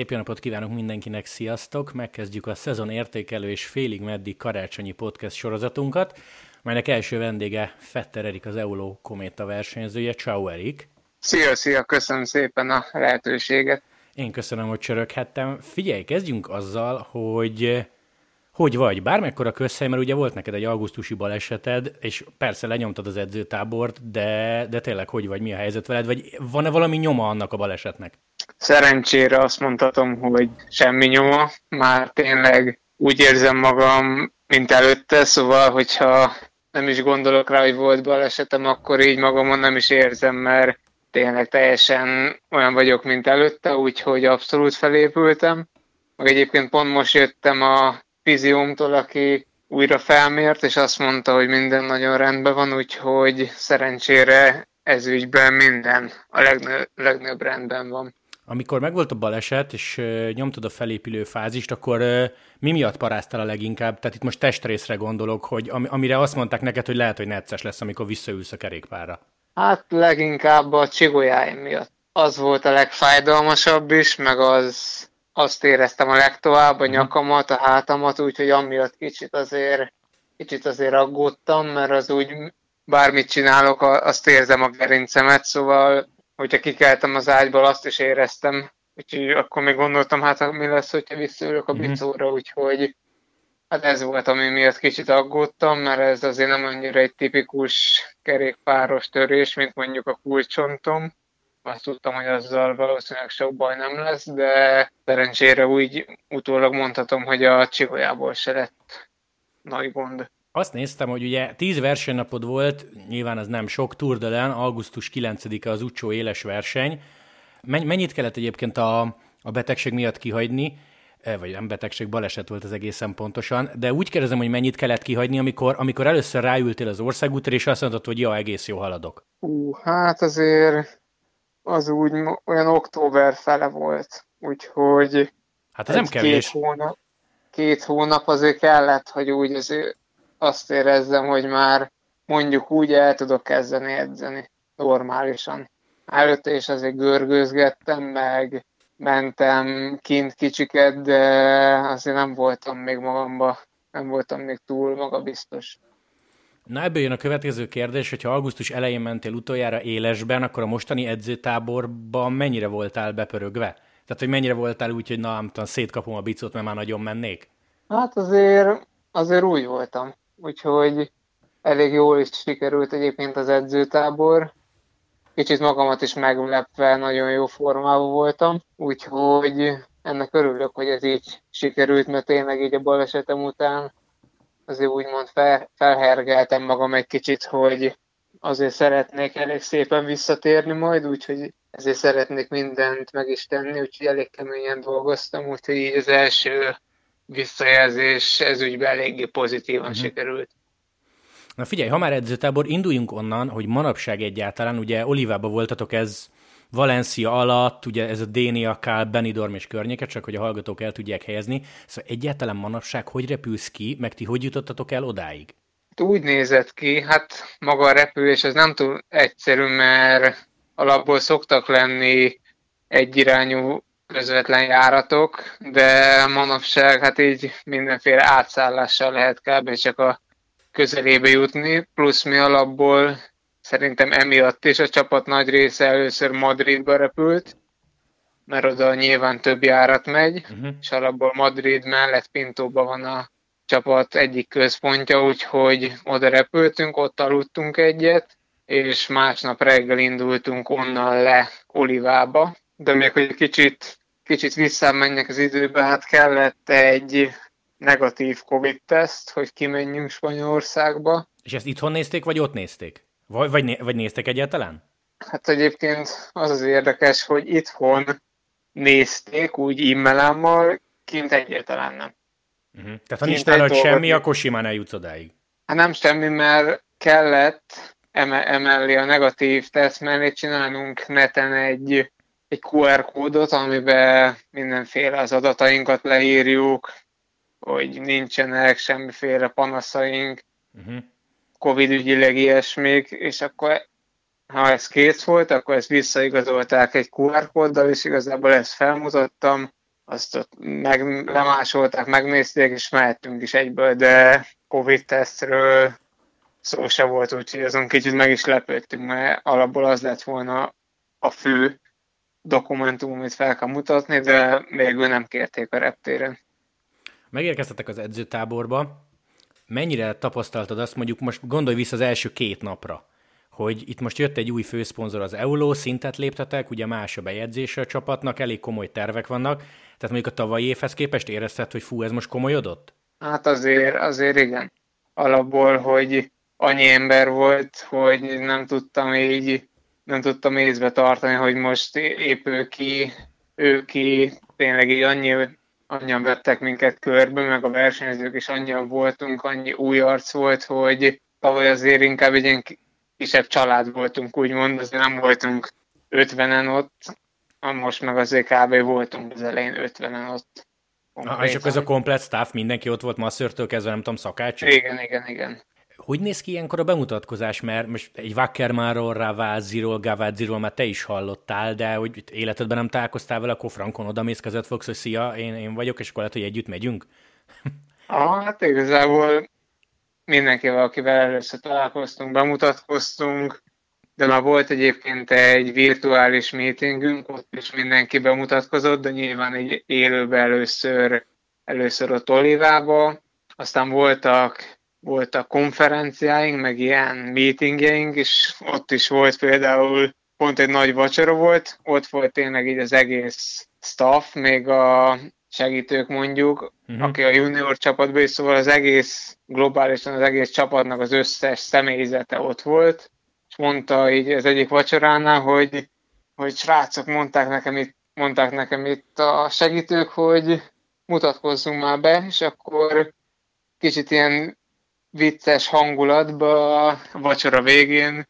Szép jó napot kívánok mindenkinek, sziasztok! Megkezdjük a szezon értékelő és félig meddig karácsonyi podcast sorozatunkat, melynek első vendége Fetter Erik, az EULO Kométa versenyzője. Ciao Erik! Szia, szia! Köszönöm szépen a lehetőséget! Én köszönöm, hogy csöröghettem. Figyelj, kezdjünk azzal, hogy hogy vagy? Bármekkora közhely, mert ugye volt neked egy augusztusi baleseted, és persze lenyomtad az edzőtábort, de, de tényleg hogy vagy, mi a helyzet veled, vagy van-e valami nyoma annak a balesetnek? Szerencsére azt mondhatom, hogy semmi nyoma, már tényleg úgy érzem magam, mint előtte, szóval, hogyha nem is gondolok rá, hogy volt balesetem, akkor így magamon nem is érzem, mert tényleg teljesen olyan vagyok, mint előtte, úgyhogy abszolút felépültem. Meg egyébként pont most jöttem a fiziómtól, aki újra felmért, és azt mondta, hogy minden nagyon rendben van, úgyhogy szerencsére ez ügyben minden a legnő, legnőbb rendben van. Amikor megvolt a baleset, és nyomtad a felépülő fázist, akkor mi miatt paráztál a leginkább? Tehát itt most testrészre gondolok, hogy am- amire azt mondták neked, hogy lehet, hogy necces lesz, amikor visszaülsz a kerékpárra. Hát leginkább a csigolyáim miatt. Az volt a legfájdalmasabb is, meg az azt éreztem a legtovább, a mhm. nyakamat, a hátamat, úgyhogy amiatt kicsit azért, kicsit azért aggódtam, mert az úgy bármit csinálok, azt érzem a gerincemet, szóval hogyha kikeltem az ágyból, azt is éreztem, úgyhogy akkor még gondoltam, hát mi lesz, hogyha visszaülök a mhm. bicóra, úgyhogy hát ez volt, ami miatt kicsit aggódtam, mert ez azért nem annyira egy tipikus kerékpáros törés, mint mondjuk a kulcsontom, azt tudtam, hogy azzal valószínűleg sok baj nem lesz, de szerencsére úgy utólag mondhatom, hogy a csigolyából se lett nagy gond. Azt néztem, hogy ugye 10 versenynapod volt, nyilván az nem sok, Tour de Len, augusztus 9-e az Ucsó éles verseny. Mennyit kellett egyébként a, a betegség miatt kihagyni, e, vagy nem betegség, baleset volt az egészen pontosan, de úgy kérdezem, hogy mennyit kellett kihagyni, amikor, amikor először ráültél az országútra, és azt mondtad, hogy ja, egész jó haladok. Ú, hát azért az úgy olyan október fele volt, úgyhogy hát ez nem kevés. Két hónap, két hónap azért kellett, hogy úgy azért azt érezzem, hogy már mondjuk úgy el tudok kezdeni edzeni normálisan. Előtte is azért görgőzgettem, meg mentem kint kicsiket, de azért nem voltam még magamba, nem voltam még túl magabiztos. Na ebből jön a következő kérdés, hogyha augusztus elején mentél utoljára élesben, akkor a mostani edzőtáborban mennyire voltál bepörögve? Tehát, hogy mennyire voltál úgy, hogy na, nem tudom, szétkapom a bicot, mert már nagyon mennék? Hát azért, azért úgy voltam. Úgyhogy elég jól is sikerült egyébként az edzőtábor. Kicsit magamat is meglepve nagyon jó formában voltam, úgyhogy ennek örülök, hogy ez így sikerült, mert tényleg így a balesetem után azért úgymond fel, felhergeltem magam egy kicsit, hogy azért szeretnék elég szépen visszatérni majd, úgyhogy ezért szeretnék mindent meg is tenni, úgyhogy elég keményen dolgoztam, úgyhogy így az első visszajelzés ez ügyben eléggé pozitívan uh-huh. sikerült. Na figyelj, ha már edzőtábor, induljunk onnan, hogy manapság egyáltalán, ugye Olivába voltatok ez Valencia alatt, ugye ez a Dénia, Kál, Benidorm és környéke, csak hogy a hallgatók el tudják helyezni. Szóval egyáltalán manapság hogy repülsz ki, meg ti hogy jutottatok el odáig? Úgy nézett ki, hát maga a repülés az nem túl egyszerű, mert alapból szoktak lenni egyirányú közvetlen járatok, de manapság hát így mindenféle átszállással lehet kb. csak a közelébe jutni, plusz mi alapból Szerintem emiatt is a csapat nagy része először Madridba repült, mert oda nyilván több járat megy, uh-huh. és alapból Madrid mellett Pintóban van a csapat egyik központja, úgyhogy oda repültünk, ott aludtunk egyet, és másnap reggel indultunk onnan le Olivába, de még hogy kicsit, kicsit visszamenjek az időbe, hát kellett egy negatív Covid-teszt, hogy kimenjünk Spanyolországba. És ezt itthon nézték, vagy ott nézték? Vagy, vagy, né, vagy néztek egyáltalán? Hát egyébként az az érdekes, hogy itthon nézték úgy e-mailámmal, kint egyáltalán nem. Uh-huh. Tehát ha nincs nálad semmi, akkor simán eljutsz odáig. Hát nem semmi, mert kellett emellé a negatív teszt mellé csinálnunk neten egy, egy QR kódot, amiben mindenféle az adatainkat leírjuk, hogy nincsenek semmiféle panaszaink. Uh-huh. Covid ügyileg ilyesmik, és akkor ha ez kész volt, akkor ezt visszaigazolták egy QR kóddal, és igazából ezt felmutattam, azt ott meg, lemásolták, megnézték, és mehettünk is egyből, de Covid-tesztről szó se volt, úgyhogy azon kicsit meg is lepődtünk, mert alapból az lett volna a fő dokumentum, amit fel kell mutatni, de végül nem kérték a reptéren. Megérkeztetek az edzőtáborba. Mennyire tapasztaltad azt, mondjuk most gondolj vissza az első két napra, hogy itt most jött egy új főszponzor az EULO, szintet léptetek, ugye más a bejegyzése a csapatnak, elég komoly tervek vannak, tehát mondjuk a tavalyi évhez képest érezted, hogy fú, ez most komolyodott? Hát azért, azért igen. Alapból, hogy annyi ember volt, hogy nem tudtam így, nem tudtam észbe tartani, hogy most épp ő ki, ő ki, tényleg így annyi, annyian vettek minket körbe, meg a versenyzők is annyian voltunk, annyi új arc volt, hogy tavaly azért inkább egy ilyen kisebb család voltunk, úgymond, azért nem voltunk 50-en ott, most meg azért kb. voltunk az elején 50-en ott. Ah, és akkor ez a komplet staff, mindenki ott volt masszörtől kezdve, nem tudom, szakács? Igen, igen, igen. Hogy néz ki ilyenkor a bemutatkozás? Mert most egy Wackermáról, Raváziról, Gaváziról már te is hallottál, de hogy életedben nem találkoztál vele, akkor frankon oda mész, kezet fogsz, hogy szia, én, én vagyok, és akkor lehet, hogy együtt megyünk? ah, hát igazából mindenkivel, akivel először találkoztunk, bemutatkoztunk, de már volt egyébként egy virtuális meetingünk, ott is mindenki bemutatkozott, de nyilván egy élőben először, először ott Olivába, aztán voltak, voltak konferenciáink, meg ilyen meetingjeink, és ott is volt például pont egy nagy vacsora volt, ott volt tényleg így az egész staff, még a segítők mondjuk, uh-huh. aki a junior csapatban is, szóval az egész, globálisan az egész csapatnak az összes személyzete ott volt, és mondta így az egyik vacsoránál, hogy, hogy srácok, mondták nekem itt, mondták nekem itt a segítők, hogy mutatkozzunk már be, és akkor kicsit ilyen vicces hangulatba a vacsora végén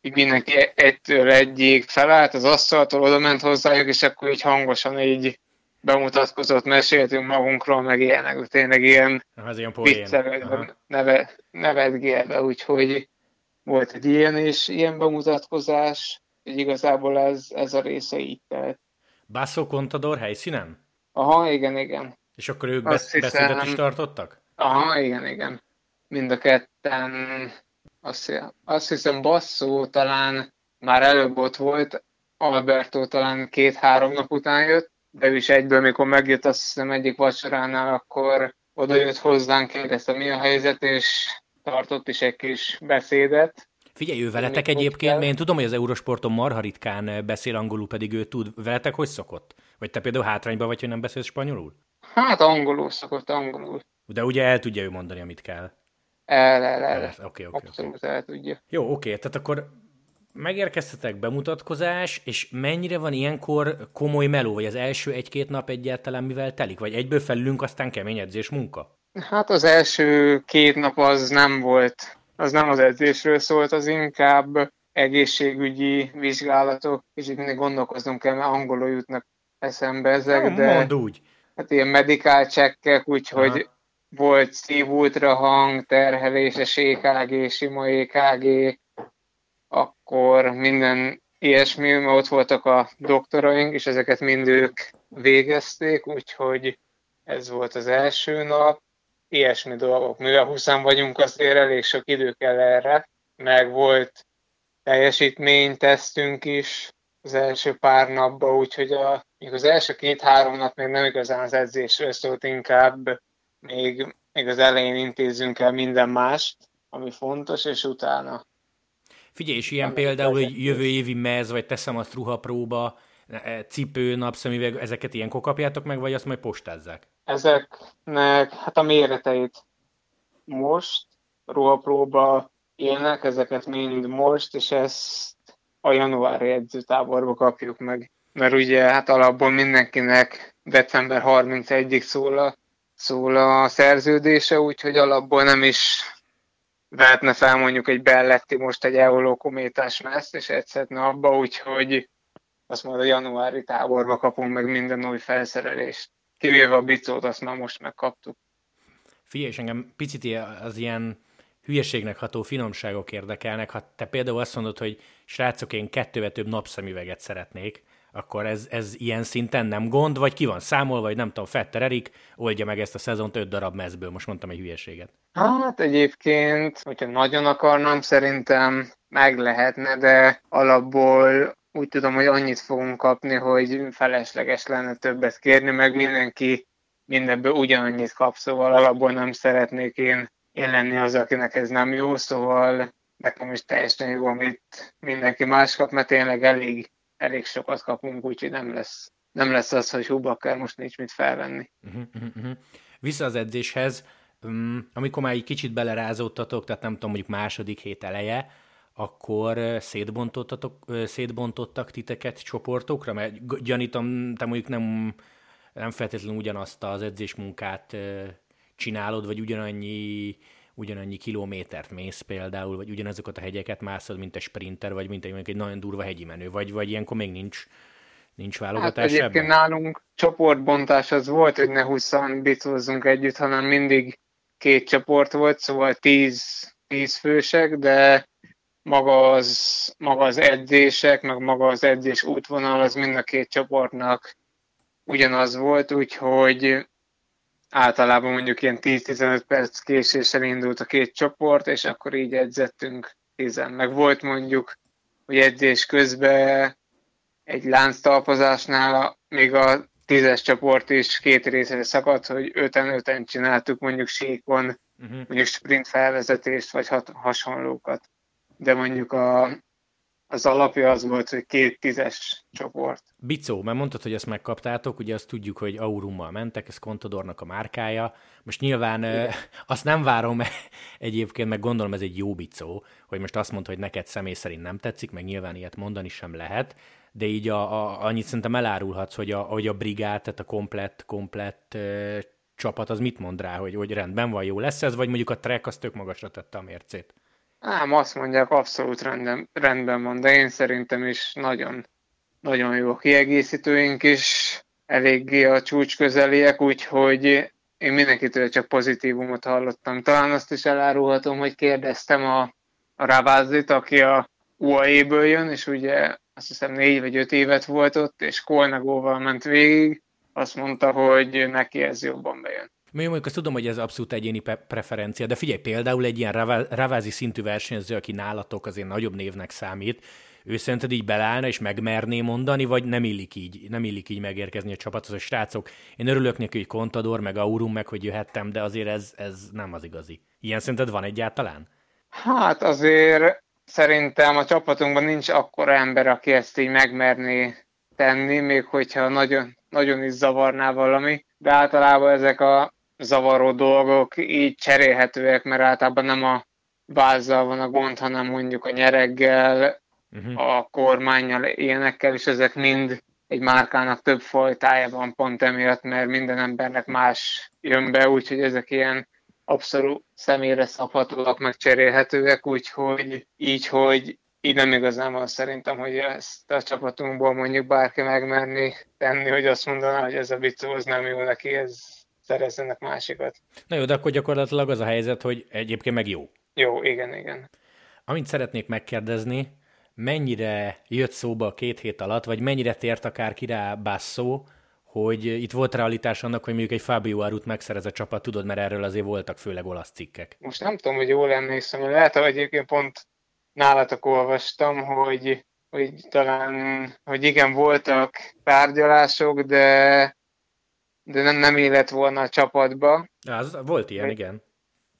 így mindenki egytől egyik felállt az asztaltól, oda ment hozzájuk, és akkor így hangosan így bemutatkozott, meséltünk magunkról, meg ilyenek, tényleg ilyen Ez ilyen viccelődve, neve, nevetgélve, úgyhogy volt egy ilyen és ilyen bemutatkozás, hogy igazából ez, ez a része így telt. Basso Contador helyszínen? Aha, igen, igen. És akkor ők besz- beszédet is tartottak? Aha, igen, igen. Mind a ketten, azt, azt hiszem Basso talán már előbb ott volt, Alberto talán két-három nap után jött, de ő is egyből, mikor megjött azt hiszem egyik vacsoránál, akkor oda jött hozzánk, kérdezte mi a helyzet, és tartott is egy kis beszédet. Figyelj, ő veletek egyébként, mert én tudom, hogy az Eurosporton marha ritkán beszél angolul, pedig ő tud. Veletek hogy szokott? Vagy te például hátrányban vagy, hogy nem beszélsz spanyolul? Hát angolul szokott, angolul. De ugye el tudja ő mondani, amit kell. El, el, el. Oké, oké. Okay, Abszolút okay. el tudja. Jó, oké, tehát akkor megérkeztetek bemutatkozás, és mennyire van ilyenkor komoly meló, vagy az első egy-két nap egyáltalán mivel telik? Vagy egyből felülünk, aztán kemény edzés munka? Hát az első két nap az nem volt, az nem az edzésről szólt, az inkább egészségügyi vizsgálatok, és itt mindig gondolkoznom kell, mert angolul jutnak eszembe ezek, de... Mondd úgy. Hát ilyen medical checkek, úgyhogy. Volt szívultra hang, terheléses EKG, sima EKG, akkor minden ilyesmi, mert ott voltak a doktoraink, és ezeket mind ők végezték, úgyhogy ez volt az első nap. Ilyesmi dolgok. Mivel 20 vagyunk, azért elég sok idő kell erre, meg volt teljesítménytesztünk is az első pár napban, úgyhogy a, még az első két-három nap még nem igazán az edzésről szólt, inkább még, még az elején intézzünk el minden mást, ami fontos, és utána Figyelj, és ilyen például, hogy jövő évi mez, vagy teszem azt ruhapróba, e, cipő, napszemüveg, ezeket ilyenkor kapjátok meg, vagy azt majd postázzák? Ezeknek, hát a méreteit most, ruhapróba élnek, ezeket mind most, és ezt a januári edzőtáborba kapjuk meg. Mert ugye hát alapból mindenkinek december 31-ig szól a, szól a szerződése, úgyhogy alapból nem is vehetne fel mondjuk egy Belletti most egy Eoló kométás meszt, és egyszerűen abba, úgyhogy azt majd a januári táborba kapunk meg minden új felszerelést. Kivéve a bicót, azt már most megkaptuk. Figyelj, és engem picit az ilyen hülyeségnek ható finomságok érdekelnek. Ha te például azt mondod, hogy srácok, én kettővel több napszemüveget szeretnék, akkor ez, ez ilyen szinten nem gond, vagy ki van számolva, vagy nem tudom, Fetter Erik oldja meg ezt a szezont öt darab mezből, most mondtam egy hülyeséget. Hát egyébként, hogyha nagyon akarnám, szerintem meg lehetne, de alapból úgy tudom, hogy annyit fogunk kapni, hogy felesleges lenne többet kérni, meg mindenki mindenből ugyanannyit kap, szóval alapból nem szeretnék én, én lenni az, akinek ez nem jó, szóval nekem is teljesen jó, amit mindenki más kap, mert tényleg elég, elég sokat kapunk, úgyhogy nem lesz, nem lesz az, hogy hú, akár most nincs mit felvenni. Uh-huh, uh-huh. Vissza az edzéshez, um, amikor már egy kicsit belerázódtatok, tehát nem tudom, mondjuk második hét eleje, akkor szétbontottatok, szétbontottak titeket csoportokra? Mert gyanítom, te mondjuk nem, nem feltétlenül ugyanazt az edzésmunkát csinálod, vagy ugyanannyi, ugyanannyi kilométert mész például, vagy ugyanazokat a hegyeket mászod, mint egy sprinter, vagy mint egy, egy nagyon durva hegyi menő, vagy, vagy ilyenkor még nincs, nincs válogatás hát egyébként ebben? nálunk csoportbontás az volt, hogy ne 20 bicózzunk együtt, hanem mindig két csoport volt, szóval 10, 10 fősek, de maga az, maga az edzések, meg maga az edzés útvonal, az mind a két csoportnak ugyanaz volt, úgyhogy általában mondjuk ilyen 10-15 perc késéssel indult a két csoport, és akkor így edzettünk tizen. Meg volt mondjuk, hogy edzés közben egy lánctalpozásnál még a tízes csoport is két részre szakadt, hogy öten-öten csináltuk mondjuk síkon, uh-huh. mondjuk sprint felvezetést, vagy hat, hasonlókat de mondjuk a, az alapja az volt, hogy két tízes csoport. Bicó, mert mondtad, hogy ezt megkaptátok, ugye azt tudjuk, hogy Aurummal mentek, ez Contadornak a márkája. Most nyilván Igen. azt nem várom egyébként, meg gondolom ez egy jó bicó, hogy most azt mondta, hogy neked személy szerint nem tetszik, meg nyilván ilyet mondani sem lehet, de így a, a, annyit szerintem elárulhatsz, hogy a, hogy a brigát, tehát a komplett, komplett ö, csapat az mit mond rá, hogy, hogy rendben van, jó lesz ez, vagy mondjuk a track az tök magasra tette a mércét? Ám azt mondják, abszolút rendben, rendben van, de én szerintem is nagyon, nagyon jó a kiegészítőink is, eléggé a csúcs közeliek, úgyhogy én mindenkitől csak pozitívumot hallottam. Talán azt is elárulhatom, hogy kérdeztem a, a Ravázit, aki a UAE-ből jön, és ugye azt hiszem négy vagy öt évet volt ott, és Kolnagóval ment végig, azt mondta, hogy neki ez jobban bejön. Még mondjuk azt tudom, hogy ez abszolút egyéni preferencia, de figyelj, például egy ilyen ravázi szintű versenyző, aki nálatok azért nagyobb névnek számít, ő szerinted így belállna és megmerné mondani, vagy nem illik így, nem illik így megérkezni a csapathoz, hogy srácok, én örülök neki, hogy Contador, meg Aurum, meg hogy jöhettem, de azért ez, ez nem az igazi. Ilyen szerinted van egyáltalán? Hát azért szerintem a csapatunkban nincs akkora ember, aki ezt így megmerné tenni, még hogyha nagyon, nagyon is zavarná valami, de általában ezek a zavaró dolgok így cserélhetőek, mert általában nem a vázzal van a gond, hanem mondjuk a nyereggel, uh-huh. a kormányjal, ilyenekkel, és ezek mind egy márkának több fajtája van pont emiatt, mert minden embernek más jön be, úgyhogy ezek ilyen abszolút személyre szabhatóak, meg cserélhetőek, úgyhogy így, hogy így nem igazán van szerintem, hogy ezt a csapatunkból mondjuk bárki megmerni tenni, hogy azt mondaná, hogy ez a bicó, az nem jó neki, ez szerezzenek másikat. Na jó, de akkor gyakorlatilag az a helyzet, hogy egyébként meg jó. Jó, igen, igen. Amit szeretnék megkérdezni, mennyire jött szóba a két hét alatt, vagy mennyire tért akár ki rá Basso, hogy itt volt realitás annak, hogy mondjuk egy Fabio Arut megszerez a csapat, tudod, mert erről azért voltak főleg olasz cikkek. Most nem tudom, hogy jól emlékszem, lehet, hogy egyébként pont nálatok olvastam, hogy, hogy talán, hogy igen, voltak tárgyalások, de de nem, nem élet volna a csapatba. Az, volt ilyen, igen.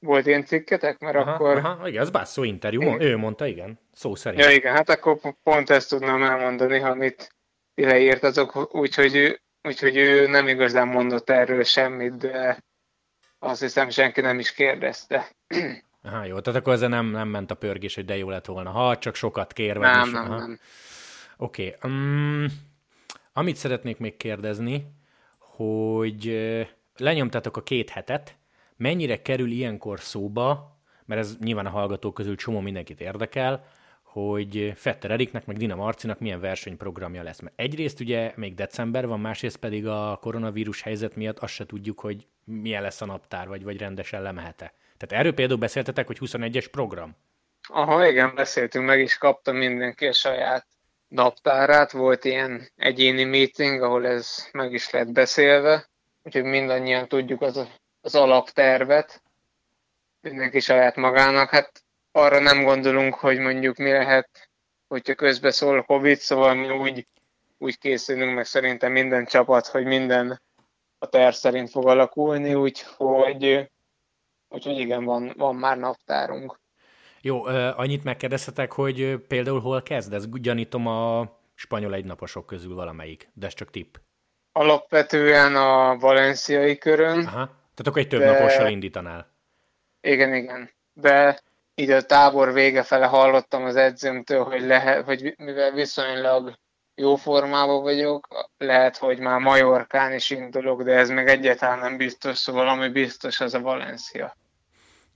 Volt ilyen cikketek? Mert aha, akkor... Aha, igen, az Basso interjú, igen. ő mondta, igen, szó szerint. Ja, igen, hát akkor pont ezt tudnám elmondani, amit ti leírtatok, úgyhogy ő, úgyhogy ő nem igazán mondott erről semmit, de azt hiszem senki nem is kérdezte. Aha, jó, tehát akkor ezzel nem, nem ment a pörgés, hogy de jó lett volna, ha csak sokat kér. Nem, nem, nem. Oké, okay. um, amit szeretnék még kérdezni, hogy lenyomtatok a két hetet, mennyire kerül ilyenkor szóba, mert ez nyilván a hallgatók közül csomó mindenkit érdekel, hogy Fetter Eriknek, meg Dina Marcinak milyen versenyprogramja lesz. Mert egyrészt ugye még december van, másrészt pedig a koronavírus helyzet miatt azt se tudjuk, hogy milyen lesz a naptár, vagy, vagy rendesen lemehet-e. Tehát erről például beszéltetek, hogy 21-es program? Aha, igen, beszéltünk, meg is kapta mindenki a saját naptárát, volt ilyen egyéni meeting, ahol ez meg is lett beszélve, úgyhogy mindannyian tudjuk az, az alaptervet, mindenki saját magának. Hát arra nem gondolunk, hogy mondjuk mi lehet, hogyha közbe szól Covid, szóval mi úgy, úgy készülünk, meg szerintem minden csapat, hogy minden a terv szerint fog alakulni, úgyhogy, úgyhogy igen, van, van már naptárunk. Jó, annyit megkérdezhetek, hogy például hol kezd? Gyanítom a spanyol egynaposok közül valamelyik, de ez csak tipp. Alapvetően a valenciai körön. Aha. Tehát akkor egy több de... napossal indítanál. Igen, igen. De így a tábor vége fele hallottam az edzőmtől, hogy, lehet, hogy mivel viszonylag jó formában vagyok, lehet, hogy már Majorkán is indulok, de ez meg egyáltalán nem biztos, szóval ami biztos, az a Valencia.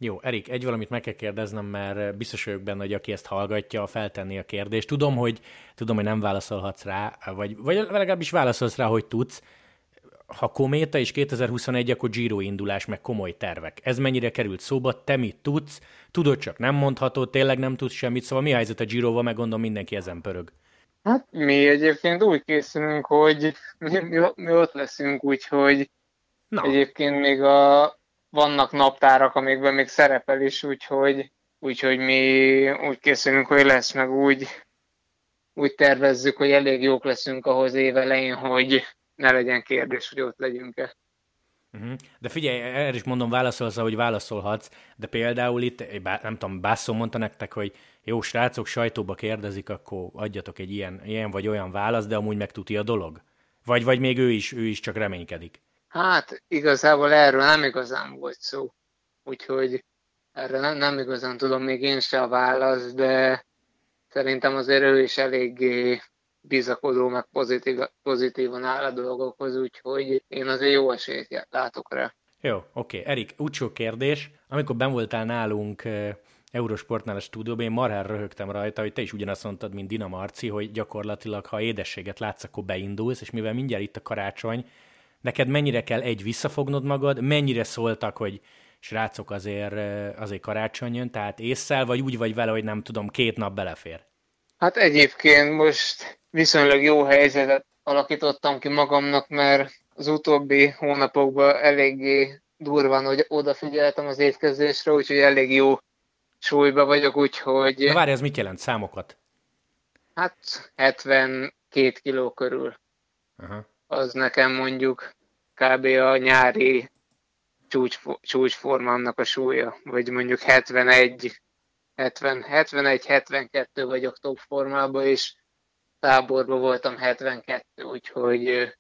Jó, Erik, egy valamit meg kell kérdeznem, mert biztos vagyok benne, hogy aki ezt hallgatja, feltenni a kérdést. Tudom, hogy, tudom, hogy nem válaszolhatsz rá, vagy, vagy legalábbis válaszolsz rá, hogy tudsz. Ha Kométa és 2021, akkor Giro indulás, meg komoly tervek. Ez mennyire került szóba? Te mit tudsz? Tudod, csak nem mondhatod, tényleg nem tudsz semmit, szóval mi a helyzet a Giroval, meg gondolom mindenki ezen pörög. Hát mi egyébként úgy készülünk, hogy mi, mi, mi ott leszünk, úgyhogy Na. egyébként még a vannak naptárak, amikben még szerepel is, úgyhogy, úgyhogy mi úgy készülünk, hogy lesz, meg úgy, úgy tervezzük, hogy elég jók leszünk ahhoz évelején, hogy ne legyen kérdés, hogy ott legyünk-e. Uh-huh. De figyelj, erre is mondom, válaszolsz, hogy válaszolhatsz, de például itt, nem tudom, Bászon mondta nektek, hogy jó srácok, sajtóba kérdezik, akkor adjatok egy ilyen, ilyen vagy olyan választ, de amúgy megtuti a dolog. Vagy, vagy még ő is, ő is csak reménykedik. Hát igazából erről nem igazán volt szó, úgyhogy erre nem, nem igazán tudom még én se a válasz, de szerintem azért ő is eléggé bizakodó, meg pozitív, pozitívan áll a dolgokhoz, úgyhogy én azért jó esélyt látok rá. Jó, oké. Erik, úcsó kérdés. Amikor ben voltál nálunk Eurosportnál a stúdióban, én marhára röhögtem rajta, hogy te is ugyanazt mondtad, mint Dina Marci, hogy gyakorlatilag, ha édességet látsz, akkor beindulsz, és mivel mindjárt itt a karácsony, neked mennyire kell egy visszafognod magad, mennyire szóltak, hogy srácok azért, azért karácsony jön, tehát észszel, vagy úgy vagy vele, hogy nem tudom, két nap belefér? Hát egyébként most viszonylag jó helyzetet alakítottam ki magamnak, mert az utóbbi hónapokban eléggé durván hogy odafigyeltem az étkezésre, úgyhogy elég jó súlyba vagyok, úgyhogy... Na várj, ez mit jelent? Számokat? Hát 72 kiló körül. Aha az nekem mondjuk kb. a nyári csúcs, csúcsformámnak a súlya, vagy mondjuk 71, 70, 71, 72 vagyok top formában, és táborban voltam 72, úgyhogy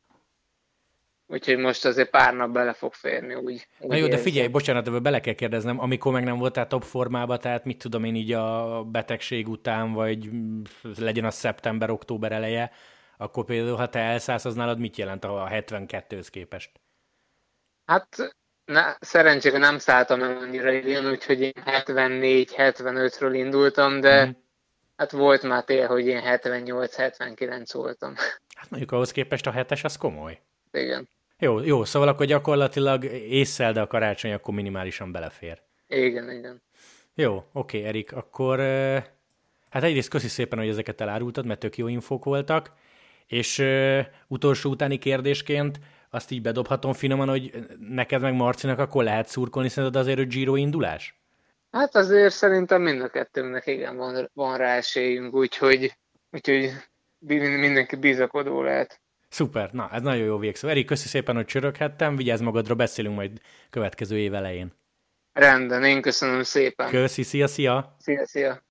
Úgyhogy most azért pár nap bele fog férni, úgy. úgy Na jó, de figyelj, bocsánat, de bele kell kérdeznem, amikor meg nem voltál top formában, tehát mit tudom én így a betegség után, vagy legyen az szeptember-október eleje, akkor például, ha te elszállsz, az nálad mit jelent a 72-höz képest? Hát ne, szerencsére nem szálltam el annyira idén, úgyhogy én 74-75-ről indultam, de mm. hát volt már tél, hogy én 78-79 voltam. Hát mondjuk ahhoz képest a hetes az komoly. Igen. Jó, jó, szóval akkor gyakorlatilag észszel, de a karácsony akkor minimálisan belefér. Igen, igen. Jó, oké, Erik, akkor hát egyrészt köszi szépen, hogy ezeket elárultad, mert tök jó infók voltak. És ö, utolsó utáni kérdésként azt így bedobhatom finoman, hogy neked meg Marcinak akkor lehet szurkolni, szerinted azért, hogy Giro indulás? Hát azért szerintem mind a kettőnknek igen van, van rá esélyünk, úgyhogy, úgyhogy mindenki bizakodó lehet. Szuper, na ez nagyon jó végszó. Eri, köszi szépen, hogy csöröghettem, vigyázz magadra, beszélünk majd következő év elején. Rendben, én köszönöm szépen. Köszi, szia, szia! Szia, szia!